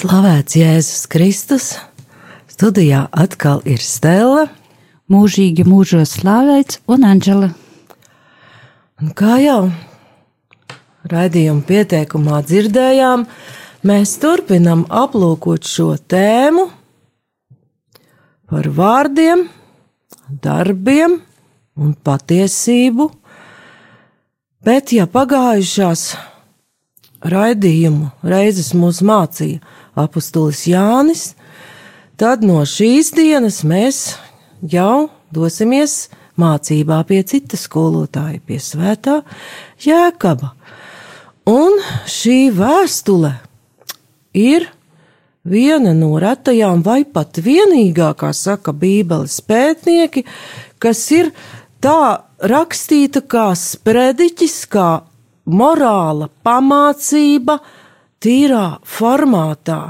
Slavēts Jēzus Kristus! Studijā atkal ir Stela. Mūžīgi mūžos slavēts un Anģela. Un kā jau raidījuma pieteikumā dzirdējām, mēs turpinam aplūkot šo tēmu par vārdiem, darbiem un patiesību. Bet, ja pagājušās raidījumu reizes mūs mācīja apustulis Jānis, tad no šīs dienas mēs jau dosimies mācībā pie cita skolotāja, pie svētā Jēkaba. Un šī vēstule ir viena no retajām, vai pat vienīgā, kā saka Bībeles pētnieki, kas ir tā rakstīta kā sprediķis, kā morāla pamācība, tīrā formātā.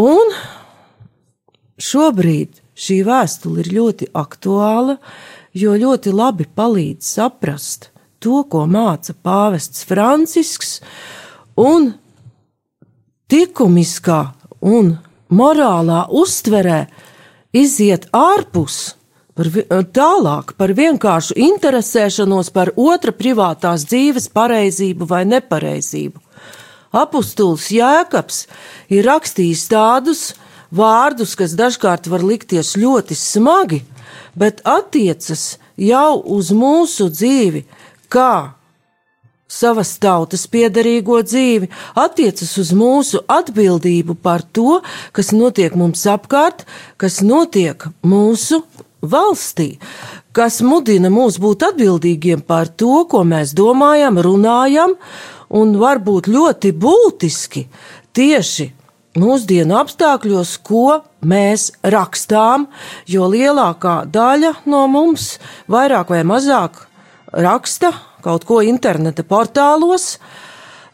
Un šobrīd šī vēstule ir ļoti aktuāla, jo ļoti labi palīdz saprast to, ko māca pāvests Francisks, un likumiskā un morālā uztverē iziet ārpus par tālāk par vienkāršu interesēšanos par otra privātās dzīves pareizību vai nepareizību. Apostuls Jēkabs ir rakstījis tādus vārdus, kas dažkārt var likties ļoti smagi, bet attiecas jau uz mūsu dzīvi, kā savas tautas piederīgo dzīvi, attiecas uz mūsu atbildību par to, kas notiek mums apkārt, kas notiek mūsu valstī, kas mudina mūs būt atbildīgiem par to, ko mēs domājam, runājam, un varbūt ļoti būtiski tieši mūsdienu apstākļos, ko mēs rakstām, jo lielākā daļa no mums vairāk vai mazāk raksta kaut ko interneta portālos,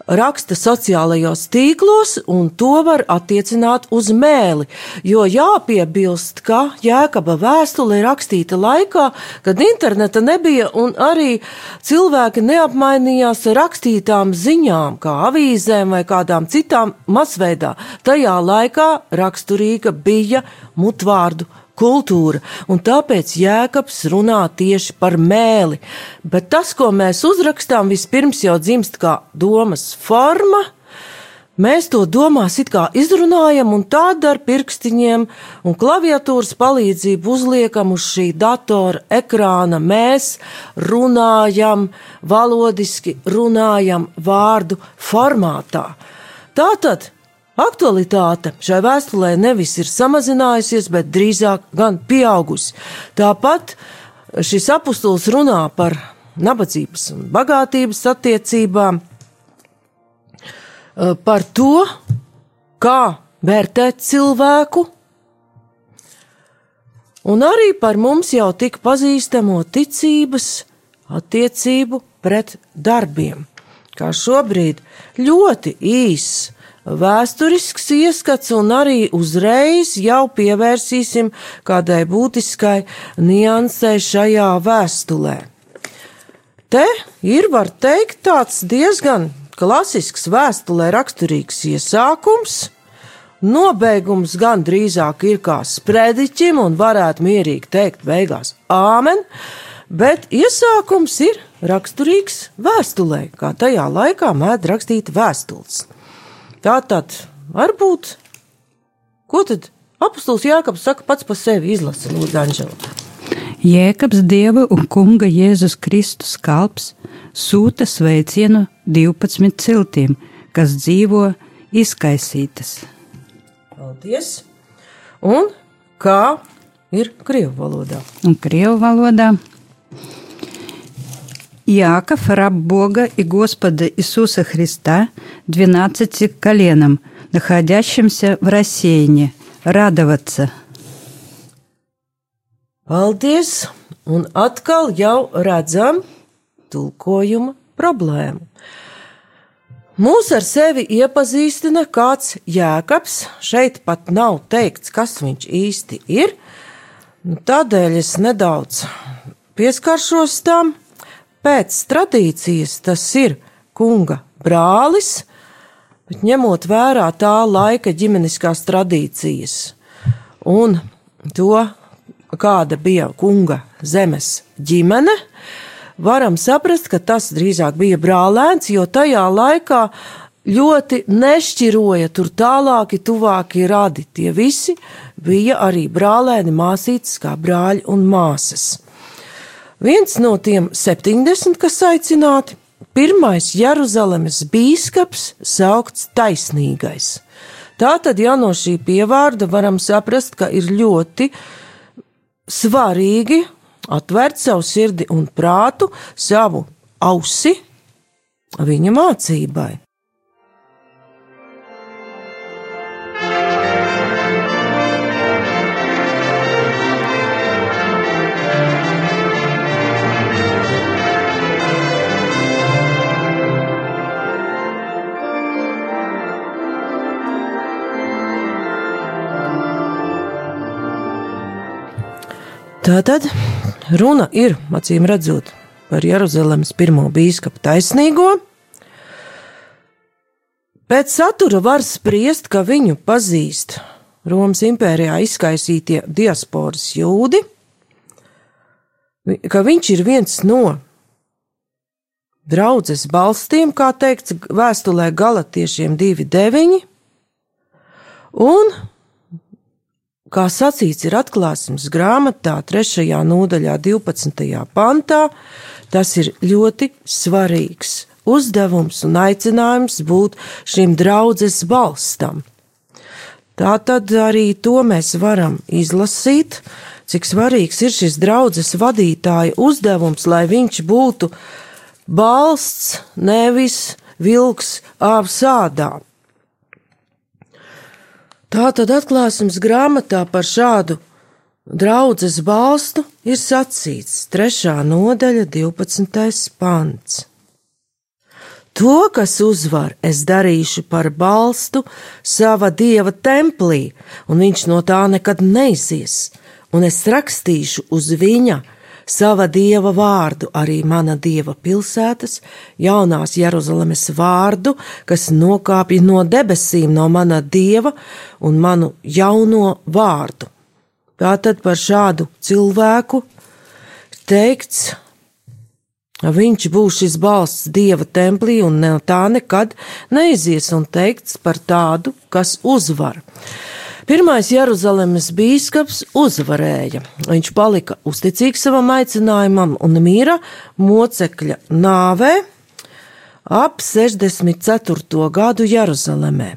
raksta sociālajos tīklos, un to var attiecināt uz mēli. Jo jāpiebilst, ka Jēkaba vēstule ir rakstīta laikā, kad interneta nebija, un arī cilvēki neapmainījās rakstītām ziņām, kā avīzēm vai kādām citām masveidā. Tajā laikā raksturīga bija mutvārdu kultūra, un tāpēc Jēkabs runā tieši par mēli. Bet tas, ko mēs uzrakstām, vispirms jau dzimst kā domas forma. Mēs to domās it kā izrunājam, un tad ar pirkstiņiem un klaviatūras palīdzību uzliekam uz šī datora ekrāna. Mēs runājam valodiski, runājam vārdu formātā. Tātad Aktualitāte šai vēstulē nevis ir samazinājusies, bet drīzāk gan pieaugusi. Tāpat šis apustulis runā par nabadzības un bagātības attiecībām, eh, par to, kā vērtēt cilvēku, un arī par mums jau tik pazīstamo ticības attiecību pret darbiem, kā šobrīd ļoti īss vēsturisks ieskats, un arī uzreiz jau pievērsīsim kādai būtiskai niansei šajā vēstulē. Te ir, var teikt, tāds diezgan klasisks vēstulē raksturīgs iesākums. Nobeigums gan drīzāk ir kā sprediķim, un varētu mierīgi teikt, beigās āmen, bet iesākums ir raksturīgs vēstulē, kā tajā laikā mēdz rakstīt vēstules. Tā tad varbūt, ko tad apustulis Jākabs saka pats par sevi izlasa Lūdzu Anžela. Jēkabs Dieva un Kunga Jēzus Kristus kalps sūta sveicienu 12 ciltīm, kas dzīvo izkaisītas. Paldies! Un kā ir Krievu valodā? Un Krievu valodā Иаков, раб Бога и Господа Иисуса Христа, двенадцати коленам, находящимся в рассеянии, радоваться. Paldies! Un atkal jau redzam tulkojuma problēmu. Mūs ar sevi iepazīstina kāds jēkabs. Šeit pat nav teikts, kas viņš īsti ir. Nu, tādēļ es nedaudz pieskaršos tam. Pēc tradīcijas tas ir kunga brālis, bet ņemot vērā tā laika ģimeniskās tradīcijas un to, kāda bija kunga zemes ģimene, varam saprast, ka tas drīzāk bija brālēns, jo tajā laikā ļoti nešķiroja tur tālāki, tuvāki radi. Tie visi bija arī brālēni, māsītes, kā brāļi un māsas. Viens no tiem 70, kas aicināti, pirmais Jeruzalemes bīskaps saukts taisnīgais. Tātad jau no šī pievārda varam saprast, ka ir ļoti svarīgi atvērt savu sirdi un prātu, savu ausi viņa mācībai. Tātad runa ir, acīm redzot, par Jeruzalemes pirmo biskupu taisnīgo. Pēc satura var spriest, ka viņu pazīst Romas impērijā izkaisītie diasporas jūdi, ka viņš ir viens no draudzes balstiem, kā teikts vēstulē Galatiešiem 2.9, un kā sacīts ir atklāsmes grāmatā, 3. nodaļā, 12. pantā, tas ir ļoti svarīgs uzdevums un aicinājums būt šim draudzes balstam. Tā tad arī to mēs varam izlasīt, cik svarīgs ir šis draudzes vadītāja uzdevums, lai viņš būtu balsts, nevis vilks āvsādā. Tā tad atklāsmes grāmatā par šādu draudzes balstu ir sacīts 3. nodaļa, 12. pants. To, kas uzvar, es darīšu par balstu sava dieva templī, un viņš no tā nekad neizies, un es rakstīšu uz viņa sava dieva vārdu, arī mana dieva pilsētas, jaunās Jeruzalemes vārdu, kas nokāpja no debesīm no mana dieva un manu jauno vārdu. Tātad par šādu cilvēku teikts, Viņš būs šis balsts dieva templī, un no tā nekad neizies, un teikts par tādu, kas uzvar. Pirmais Jeruzalemes bīskaps uzvarēja. Viņš palika uzticīgs savam aicinājumam un mīra mocekļa nāvē ap 64. gadu Jeruzalemē.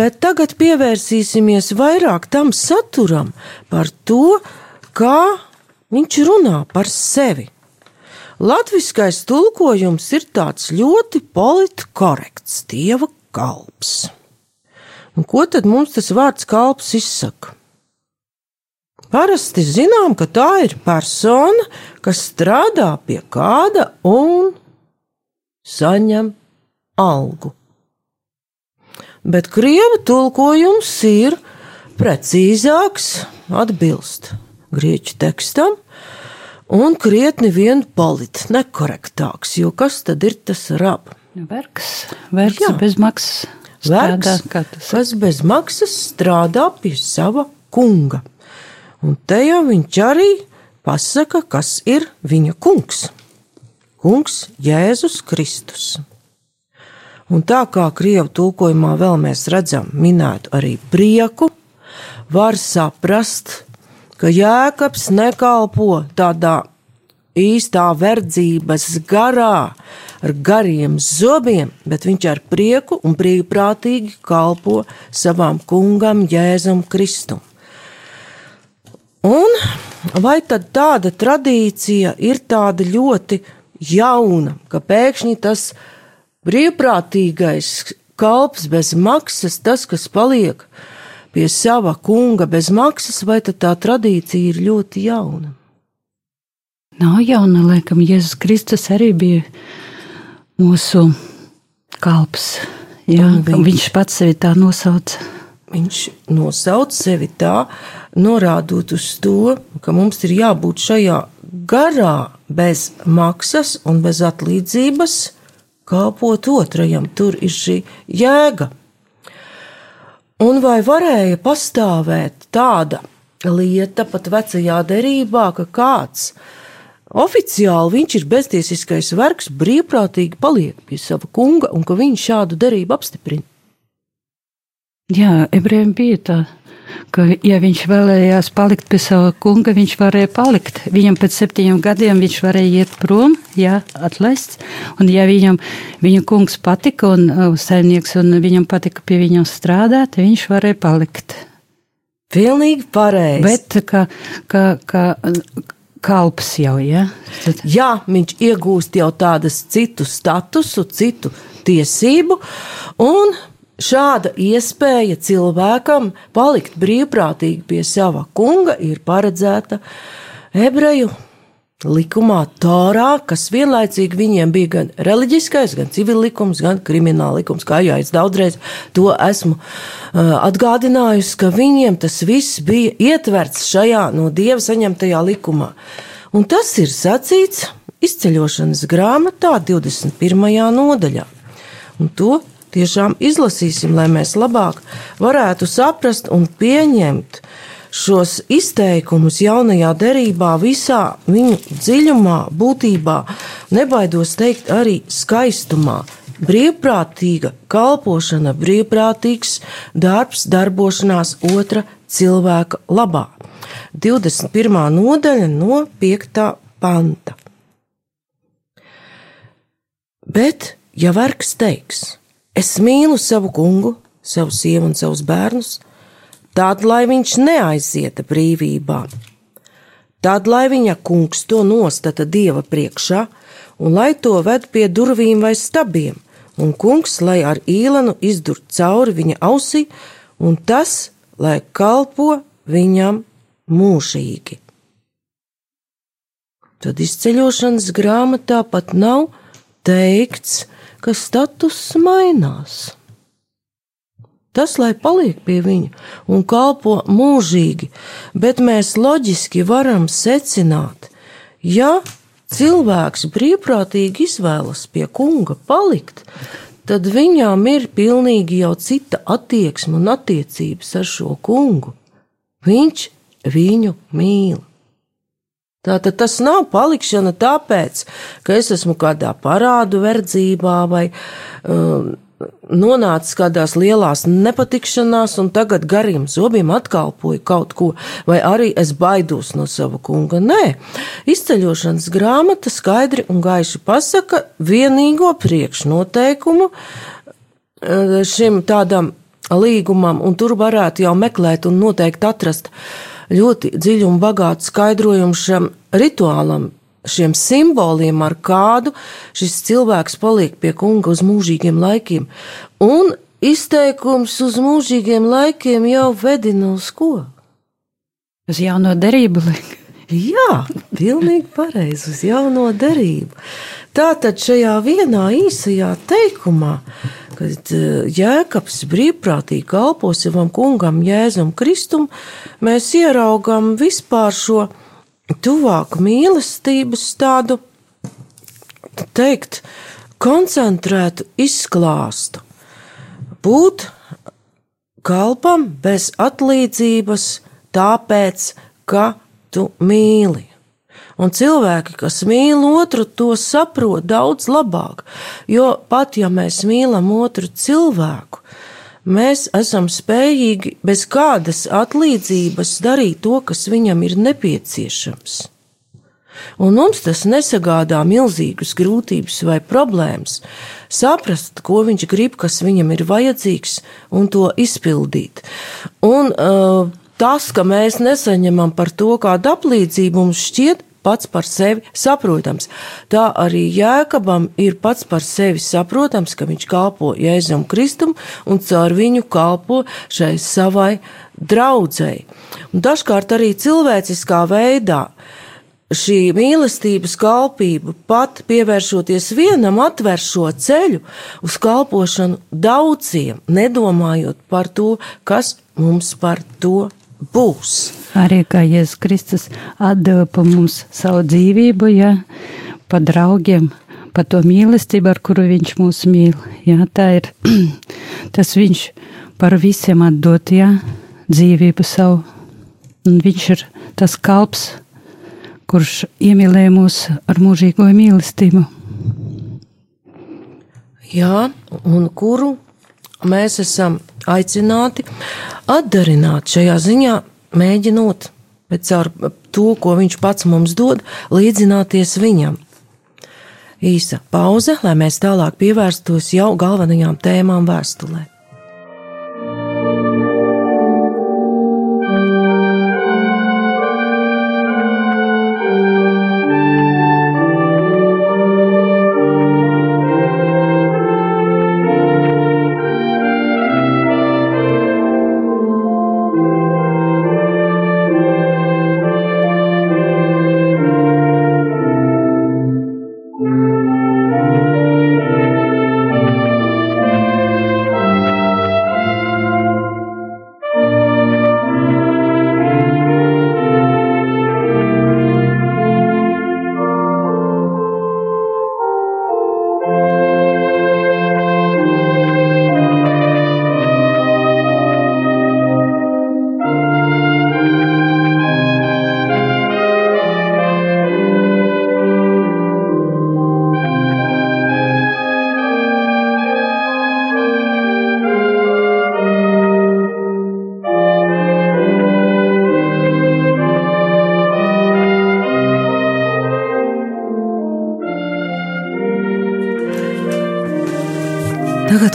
Bet tagad pievērsīsimies vairāk tam saturam par to, kā viņš runā par sevi. Latviskais tulkojums ir tāds ļoti politkorekts, dieva kalps. Un ko tad mums tas vārds kalps izsaka? Parasti zinām, ka tā ir persona, kas strādā pie kāda un saņem algu. Bet krievu tulkojums ir precīzāks, atbilst grieķu tekstam, un krietni vien polit nekorektāks, jo kas tad ir tas rab? Vergs, vergs Jā. bez maksas. Vergs, kas bez maksas strādā pie sava kunga. Un te jau viņš arī pasaka, kas ir viņa kungs. Kungs Jēzus Kristus. Un tā kā krievu tulkojumā vēl mēs redzam minētu arī prieku, var saprast, ka Jēkabs nekalpo tādā īstā verdzības garā, ar gariem zobiem, bet viņš ar prieku un brīvprātīgi kalpo savam kungam Jēzum Kristum. Un vai tad tāda tradīcija ir tāda ļoti jauna, ka pēkšņi tas brīvprātīgais kalps bez maksas, tas, kas paliek pie sava kunga bez maksas, vai tad tā tradīcija ir ļoti jauna? Nav jauna, laikam, Jēzus Kristus arī bija mūsu kalps. Jā, Un viņš pats sevi tā nosauca. Viņš nosauc sevi tā, norādot uz to, ka mums ir jābūt šajā garā bez maksas un bez atlīdzības, kalpot otrajam. Tur ir šī jēga. Un vai varēja pastāvēt tāda lieta pat vecajā derībā, ka kāds oficiāli viņš ir beztiesiskais vergs, brīvprātīgi paliek pie sava kunga un ka viņš šādu derību apstiprina? Jā, ebrejiem bija tā, ka, ja viņš vēlējās palikt pie sava kunga, viņš varēja palikt. Viņam pēc septiņiem gadiem viņš varēja iet prom, jā, atlaists. Un, ja viņam viņa kungs patika un uh, saimnieks, un viņam patika pie viņam strādāt, viņš varēja palikt. Pilnīgi pareizi. Bet kā, kā, kā kalps jau, ja? Tad, Jā, viņš iegūst jau tādas citu statusu, citu tiesību, un šāda iespēja cilvēkam palikt brīvprātīgi pie sava kunga ir paredzēta ebreju likumā, Tārā, kas vienlaicīgi viņiem bija gan reliģiskais, gan civil likums, gan krimināla likums. Kā jau es daudzreiz to esmu uh, atgādinājusi, ka viņiem tas viss bija ietverts šajā no dieva saņemtajā likumā. Un tas ir sacīts izceļošanas grāmatā, 21. nodaļā. Un to tiešām izlasīsim, lai mēs labāk varētu saprast un pieņemt šos izteikumus jaunajā derībā, visā viņu dziļumā, būtībā, nebaidos teikt, arī skaistumā. Brīvprātīga kalpošana, brīvprātīgs darbs, darbošanās otra cilvēka labā. 21. nodaļa no 5. panta. Bet, ja vergs teiks, es mīlu savu kungu, savu sievu un savus bērnus, tad lai viņš neaizieta brīvībā. Tad lai viņa kungs to nostata dieva priekšā, un lai to ved pie durvīm vai stabiem, un kungs lai ar īlanu izdur cauri viņa ausī, un tas, lai kalpo viņam mūžīgi. Tad izceļošanas grāmatā pat nav teikts, ka status mainās. Tas, lai paliek pie viņa un kalpo mūžīgi, bet mēs loģiski varam secināt, ja cilvēks brīvprātīgi izvēlas pie kunga palikt, tad viņām ir pilnīgi jau cita attieksme un attiecības ar šo kungu. Viņš viņu mīl. Tātad tas nav palikšana tāpēc, ka es esmu kādā parādu verdzībā vai um, nonācis kādās lielās nepatikšanās, un tagad gariem zobiem atkalpoju kaut ko, vai arī es baidos no sava kunga. Nē, izceļošanas grāmata skaidri un gaiši pasaka vienīgo priekšnoteikumu eh, šim tādam līgumam, un tur varētu jau meklēt un noteikti atrast ļoti dziļu un bagātu skaidrojumu šim rituālam, šiem simboliem, ar kādu šis cilvēks paliek pie kunga uz mūžīgiem laikiem. Un izteikums uz mūžīgiem laikiem jau vedina uz ko? uz jauno derību liek. Jā, pilnīgi pareizi uz jauno derību. Tātad šajā vienā īsajā teikumā, kad eh, Jēkabs brīvprātīgi kalpo savam kungam Jēzum Kristum, mēs ieraugam vispār šo tuvāku mīlestības tādu, teikt, koncentrētu izklāstu. Būt kalpam bez atlīdzības, tāpēc, ka tu mīli. Un cilvēki, kas mīl otru, to saprot daudz labāk. Jo pat ja mēs mīlam otru cilvēku, mēs esam spējīgi bez kādas atlīdzības darīt to, kas viņam ir nepieciešams. Un mums tas nesagādā milzīgas grūtības vai problēmas, saprast, ko viņš grib, kas viņam ir vajadzīgs, un to izpildīt. Un, uh, tas, ka mēs nesaņemam par to kādu aplīdzību, mums šķiet pats par sevi saprotams. Tā arī Jēkabam ir pats par sevi saprotams, ka viņš kalpo Jēzum Kristum un caur viņu kalpo šai savai draudzēji. Un dažkārt arī cilvēciskā veidā šī mīlestības kalpība, pat pievēršoties vienam, atver šo ceļu uz kalpošanu daudziem, nedomājot par to, kas mums par to būs. Arī kā Jēzus Kristus atdeva pa mums savu dzīvību, ja, pa draugiem, pa to mīlestību, ar kuru viņš mūs mīl. Ja, tā ir tas viņš par visiem atdot, ja, dzīvību savu. Un viņš ir tas kalps, kurš iemīlēja mūs ar mūžīgo mīlestību. Jā, un kuru mēs esam aicināti atdarināt šajā ziņā, mēģinot pēc ar to, ko viņš pats mums dod, līdzināties viņam. Īsa pauze, lai mēs tālāk pievērstos jau galvenajām tēmām vēstulē.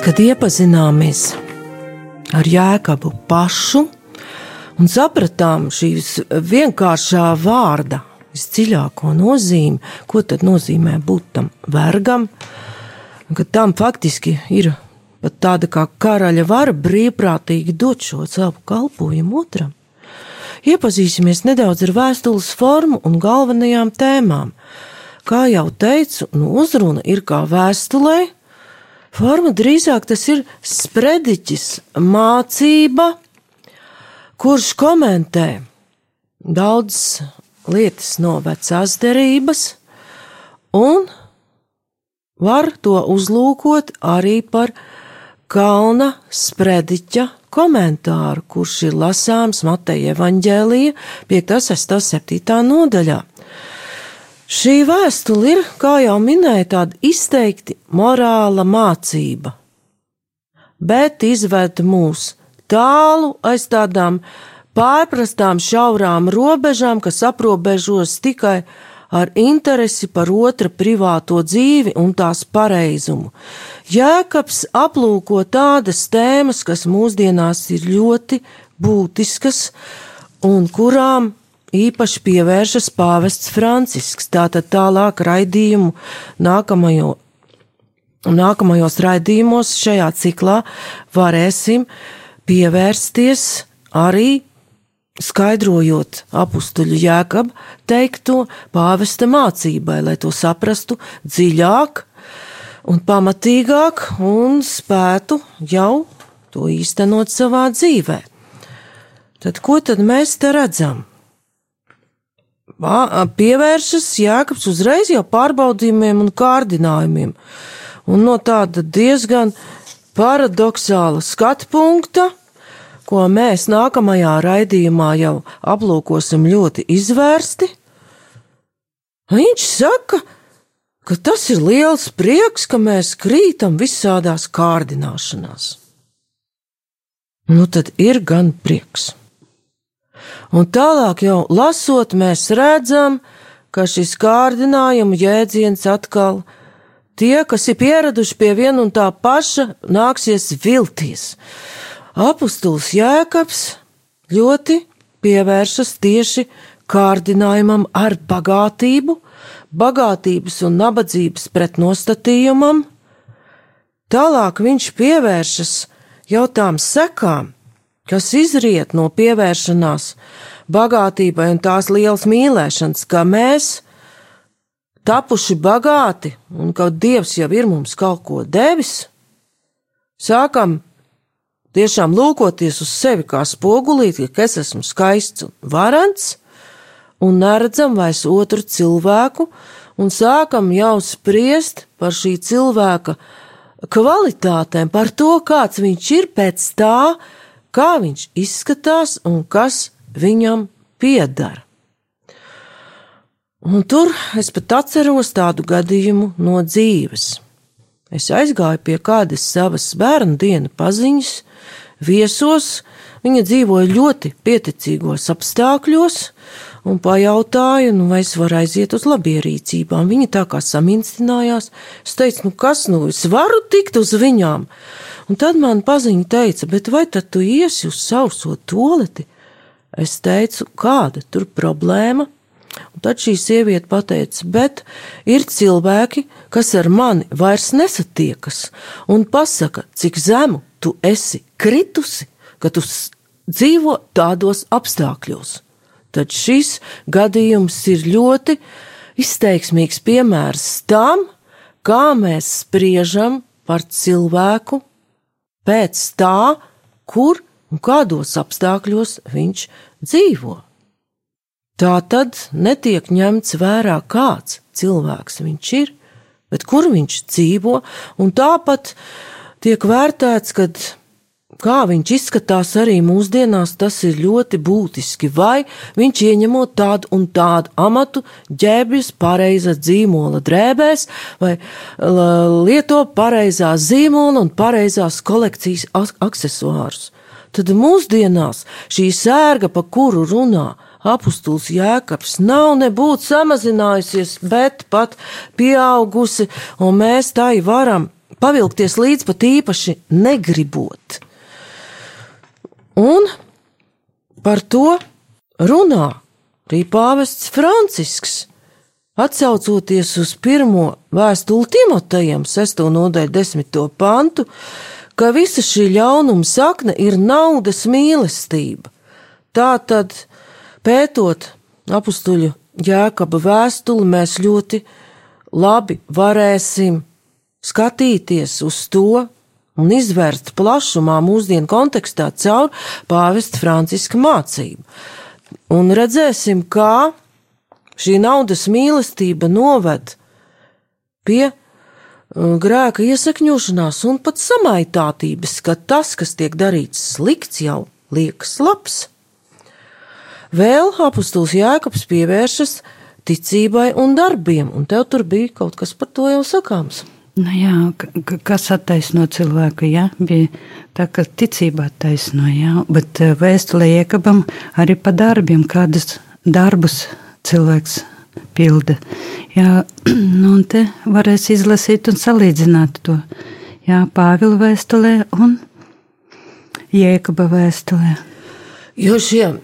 Kad iepazināmies ar Jēkabu pašu un sapratām šīs vienkāršā vārda visdziļāko nozīmi, ko tad nozīmē būt tam vergam, ka tam faktiski ir pat tāda kā karaļa vara brīvprātīgi dot šo savu kalpojumu otram. Iepazīsimies nedaudz ar vēstules formu un galvenajām tēmām. Kā jau teicu, nu uzruna ir kā vēstulē, Forma drīzāk tas ir sprediķis, mācība, kurš komentē daudz lietas no vecās derības, un var to uzlūkot arī par kalna sprediķa komentāru, kurš ir lasāms Mateja evaņģēlija 5, 6, 7 nodaļā. Šī vēstule ir, kā jau minēju, tāda izteikti morāla mācība, bet izved mūs tālu aiz tādām pārprastām šaurām robežām, kas aprobežos tikai ar interesi par otra privāto dzīvi un tās pareizumu. Jēkabs aplūko tādas tēmas, kas mūsdienās ir ļoti būtiskas un kurām īpaši pievēršas pāvests Francisks. Tātad tālāk raidījumu nākamajo, nākamajos raidījumos šajā ciklā varēsim pievērsties arī skaidrojot apstuļu jēkabu teikto pāvesta mācībai, lai to saprastu dziļāk un pamatīgāk un spētu jau to īstenot savā dzīvē. Tad ko tad mēs te redzam? Pievēršas Jēkabs uzreiz jau pārbaudījumiem un kārdinājumiem. Un no tāda diezgan paradoxāla skatu punkta, ko mēs nākamajā raidījumā jau aplūkosim ļoti izvērsti, viņš saka, ka tas ir liels prieks, ka mēs krītam visādās kārdināšanās. Nu tad ir gan prieks. Un tālāk jau lasot, mēs redzam, ka šis kārdinājuma jēdziens atkal tie, kas ir pieraduši pie viena un tā paša, nāksies vilties. Apostuls Jēkabs ļoti pievēršas tieši kārdinājumam ar bagātību, bagātības un nabadzības pretnostatījumam. Tālāk viņš pievēršas jau tām sekām, kas izriet no pievēršanās bagātībai un tās lielas mīlēšanas, ka mēs, tapuši bagāti un ka Dievs jau ir mums kaut ko devis, sākam tiešām lūkoties uz sevi kā spogulīti, ka es esmu skaists un varants, un neredzam vairs otru cilvēku, un sākam jau spriest par šī cilvēka kvalitātēm, par to, kāds viņš ir pēc tā, kā viņš izskatās un kas viņam piedara. Un tur es pat atceros tādu gadījumu no dzīves. Es aizgāju pie kādas savas bērnu dienu paziņas, viesos, viņa dzīvoja ļoti pieticīgos apstākļos, un pajautāju, nu, vai es varu aiziet uz labierīcībām. Viņa tā kā saminstinājās, es teicu, nu, kas nu, es varu tikt uz viņām. Un tad man paziņa teica, bet vai tad tu iesi uz sauso toleti? Es teicu, kāda tur problēma? Un tad šī sieviete pateica, bet ir cilvēki, kas ar mani vairs nesatiekas un pasaka, cik zemu tu esi kritusi, ka tu dzīvo tādos apstākļos. Tad šis gadījums ir ļoti izteiksmīgs piemērs tam, kā mēs spriežam par cilvēku pēc tā, kur un kādos apstākļos viņš dzīvo. Tā tad netiek ņemts vērā, kāds cilvēks viņš ir, bet kur viņš dzīvo, un tāpat tiek vērtēts, kad kā viņš izskatās arī mūsdienās, tas ir ļoti būtiski. Vai viņš ieņemot tādu un tādu amatu, ģērbjas pareiza dzīmola drēbēs, vai lieto pareizā zīmola un pareizās kolekcijas aksesuārus tad mūsdienās šī sērga, pa kuru runā apustulis Jēkabs, nav nebūtu samazinājusies, bet pat pieaugusi, un mēs tai varam pavilkties līdz pat īpaši negribot. Un par to runā arī pāvests Francisks. Atcaucoties uz pirmo vēstuli Timotejam, 6. nodaļu, 10. pantu, ka visa šī ļaunuma sakne ir naudas mīlestība. Tā tad, pētot apstuļu jēkaba vēstuli, mēs ļoti labi varēsim skatīties uz to un izvērst plašumā mūsdienu kontekstā caur pāvesta Franciska mācību. Un redzēsim, kā šī naudas mīlestība noved pie grēka iesakņošanās un pat samaitātības, ka tas, kas tiek darīts slikts, jau liekas labs. Vēl apustulis Jēkabs pievēršas ticībai un darbiem, un tev tur bija kaut kas par to jau sakāms. Nu jā, kas attaisno cilvēku, jā, bija tā, ka ticība attaisno, jā, bet vēstulē Jēkabam arī pa darbiem, kādus darbus cilvēks pilda. Jā, nu un te varēs izlasīt un salīdzināt to. Jā, Pāvila vēstulē un Jēkaba vēstulē. Jo šie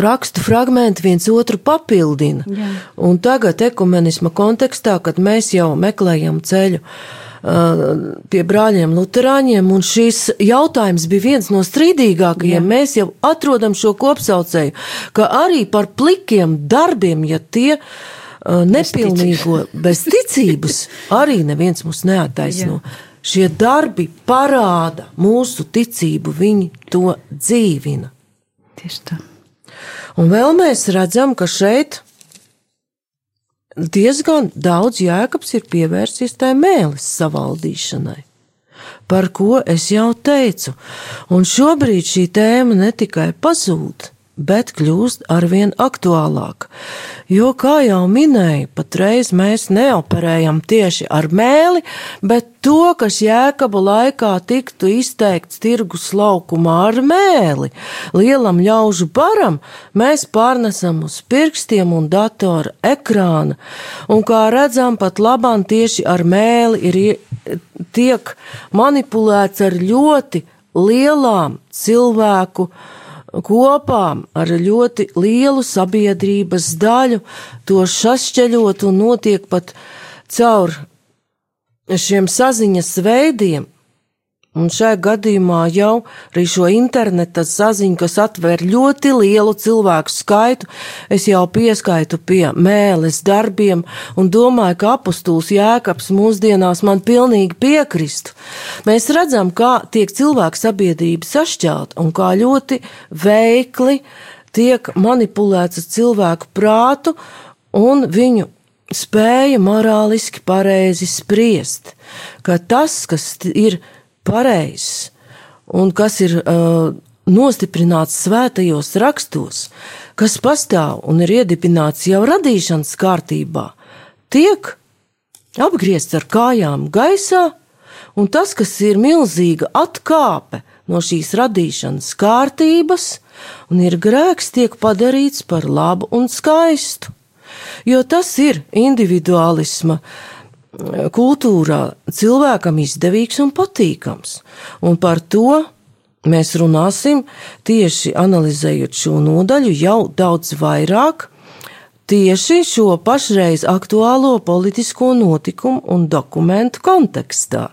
rakstu fragmenti viens otru papildina. Jā. Un tagad ekumenisma kontekstā, kad mēs jau meklējam ceļu uh, pie brāļiem Lutāņiem, un šis jautājums bija viens no strīdīgākajiem. Jā. Mēs jau atrodam šo kopsaucēju, ka arī par plikiem darbiem, ja tie uh, nepilnīgo bez ticības, arī neviens mūs neataisno. Jā. Šie darbi parāda mūsu ticību, viņi to dzīvina. Tieši tā. Un vēl mēs redzam, ka šeit diezgan daudz jēkabs ir pievērsies tai mēlis savaldīšanai. Par ko es jau teicu, un šobrīd šī tēma ne tikai pazūd, bet kļūst arvien aktuālāk. Jo, kā jau minēju, patreiz mēs neoperējam tieši ar mēli, bet to, kas jēkaba laikā tiktu izteikts tirgus laukumā ar mēli, lielam ļaužu baram, mēs pārnesam uz pirkstiem un datora ekrāna, un kā redzam, pat labāk tieši ar mēli ir tiek manipulēts ar ļoti lielām cilvēku kopā ar ļoti lielu sabiedrības daļu to sašķeļot un notiek pat caur šiem saziņas veidiem, Un šajā gadījumā jau arī šo interneta saziņu, kas atver ļoti lielu cilvēku skaitu, es jau pieskaitu pie mēles darbiem un domāju, ka apustuls Jēkabs mūsdienās man pilnīgi piekristu. Mēs redzam, kā tiek cilvēku sabiedrība sašķelt un kā ļoti veikli tiek manipulēts cilvēku prātu un viņu spēja morāliski pareizi spriest, ka tas, kas ir pareizs un kas ir uh, nostiprināts svētajos rakstos, kas pastāv un ir iedibināts jau radīšanas kārtībā, tiek apgriezts ar kājām gaisā, un tas, kas ir milzīga atkāpe no šīs radīšanas kārtības, un ir grēks, tiek padarīts par labu un skaistu. Jo tas ir individuālisma uh, kultūrā cilvēkam izdevīgs un patīkams. Un par to mēs runāsim tieši analizējot šo nodaļu jau daudz vairāk, tieši šo pašreiz aktuālo politisko notikumu un dokumentu kontekstā.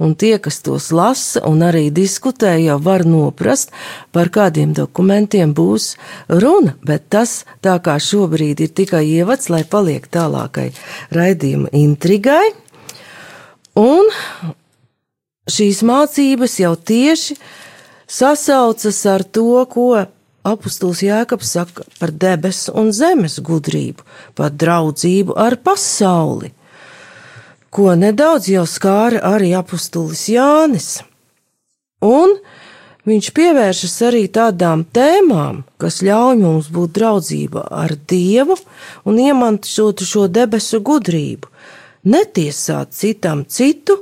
Un tie, kas tos lasa un arī diskutē, jau var noprast, par kādiem dokumentiem būs runa, bet tas tā kā šobrīd ir tikai ievads, lai paliek tālākai raidījuma intrigai. Un šīs mācības jau tieši sasaucas ar to, ko apustulis Jēkabs saka par debesu un zemes gudrību, par draudzību ar pasauli, ko nedaudz jau skāra arī apustulis Jānis. Un viņš pievēršas arī tādām tēmām, kas ļauj mums būt draudzība ar Dievu un iemantot šo debesu gudrību, netiesāt citam citu,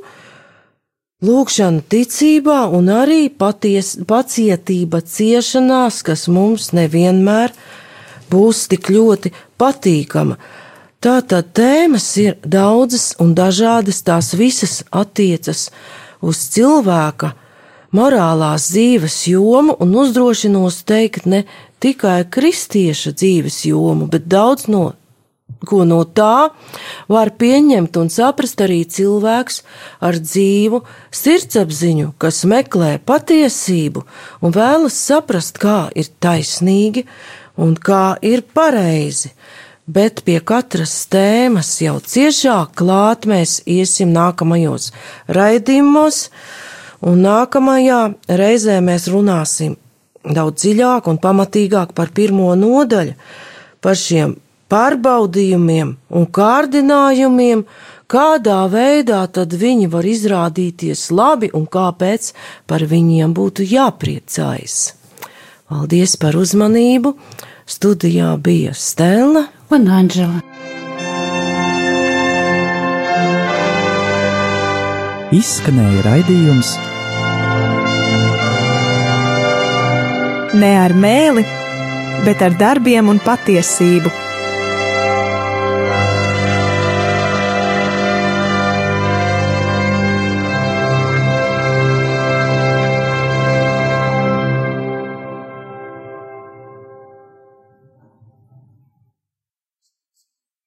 Lūkšana ticībā un arī paties, pacietība ciešanās, kas mums nevienmēr būs tik ļoti patīkama. Tātad tēmas ir daudzas un dažādas, tās visas attiecas uz cilvēka morālās dzīves jomu un uzdrošinos teikt ne tikai kristieša dzīves jomu, bet daudz no ko no tā var pieņemt un saprast arī cilvēks ar dzīvu sirdsapziņu, kas meklē patiesību un vēlas saprast, kā ir taisnīgi un kā ir pareizi. Bet pie katras tēmas jau ciešāk klāt mēs iesim nākamajos raidījumos, un nākamajā reizē mēs runāsim daudz dziļāk un pamatīgāk par pirmo nodaļu, par šiem pārbaudījumiem un kārdinājumiem, kādā veidā tad viņi var izrādīties labi un kāpēc par viņiem būtu jāpriecājas. Paldies par uzmanību! Studijā bija Stela un Anģela. Izskanēja raidījums Ne ar mēli, bet ar darbiem un patiesību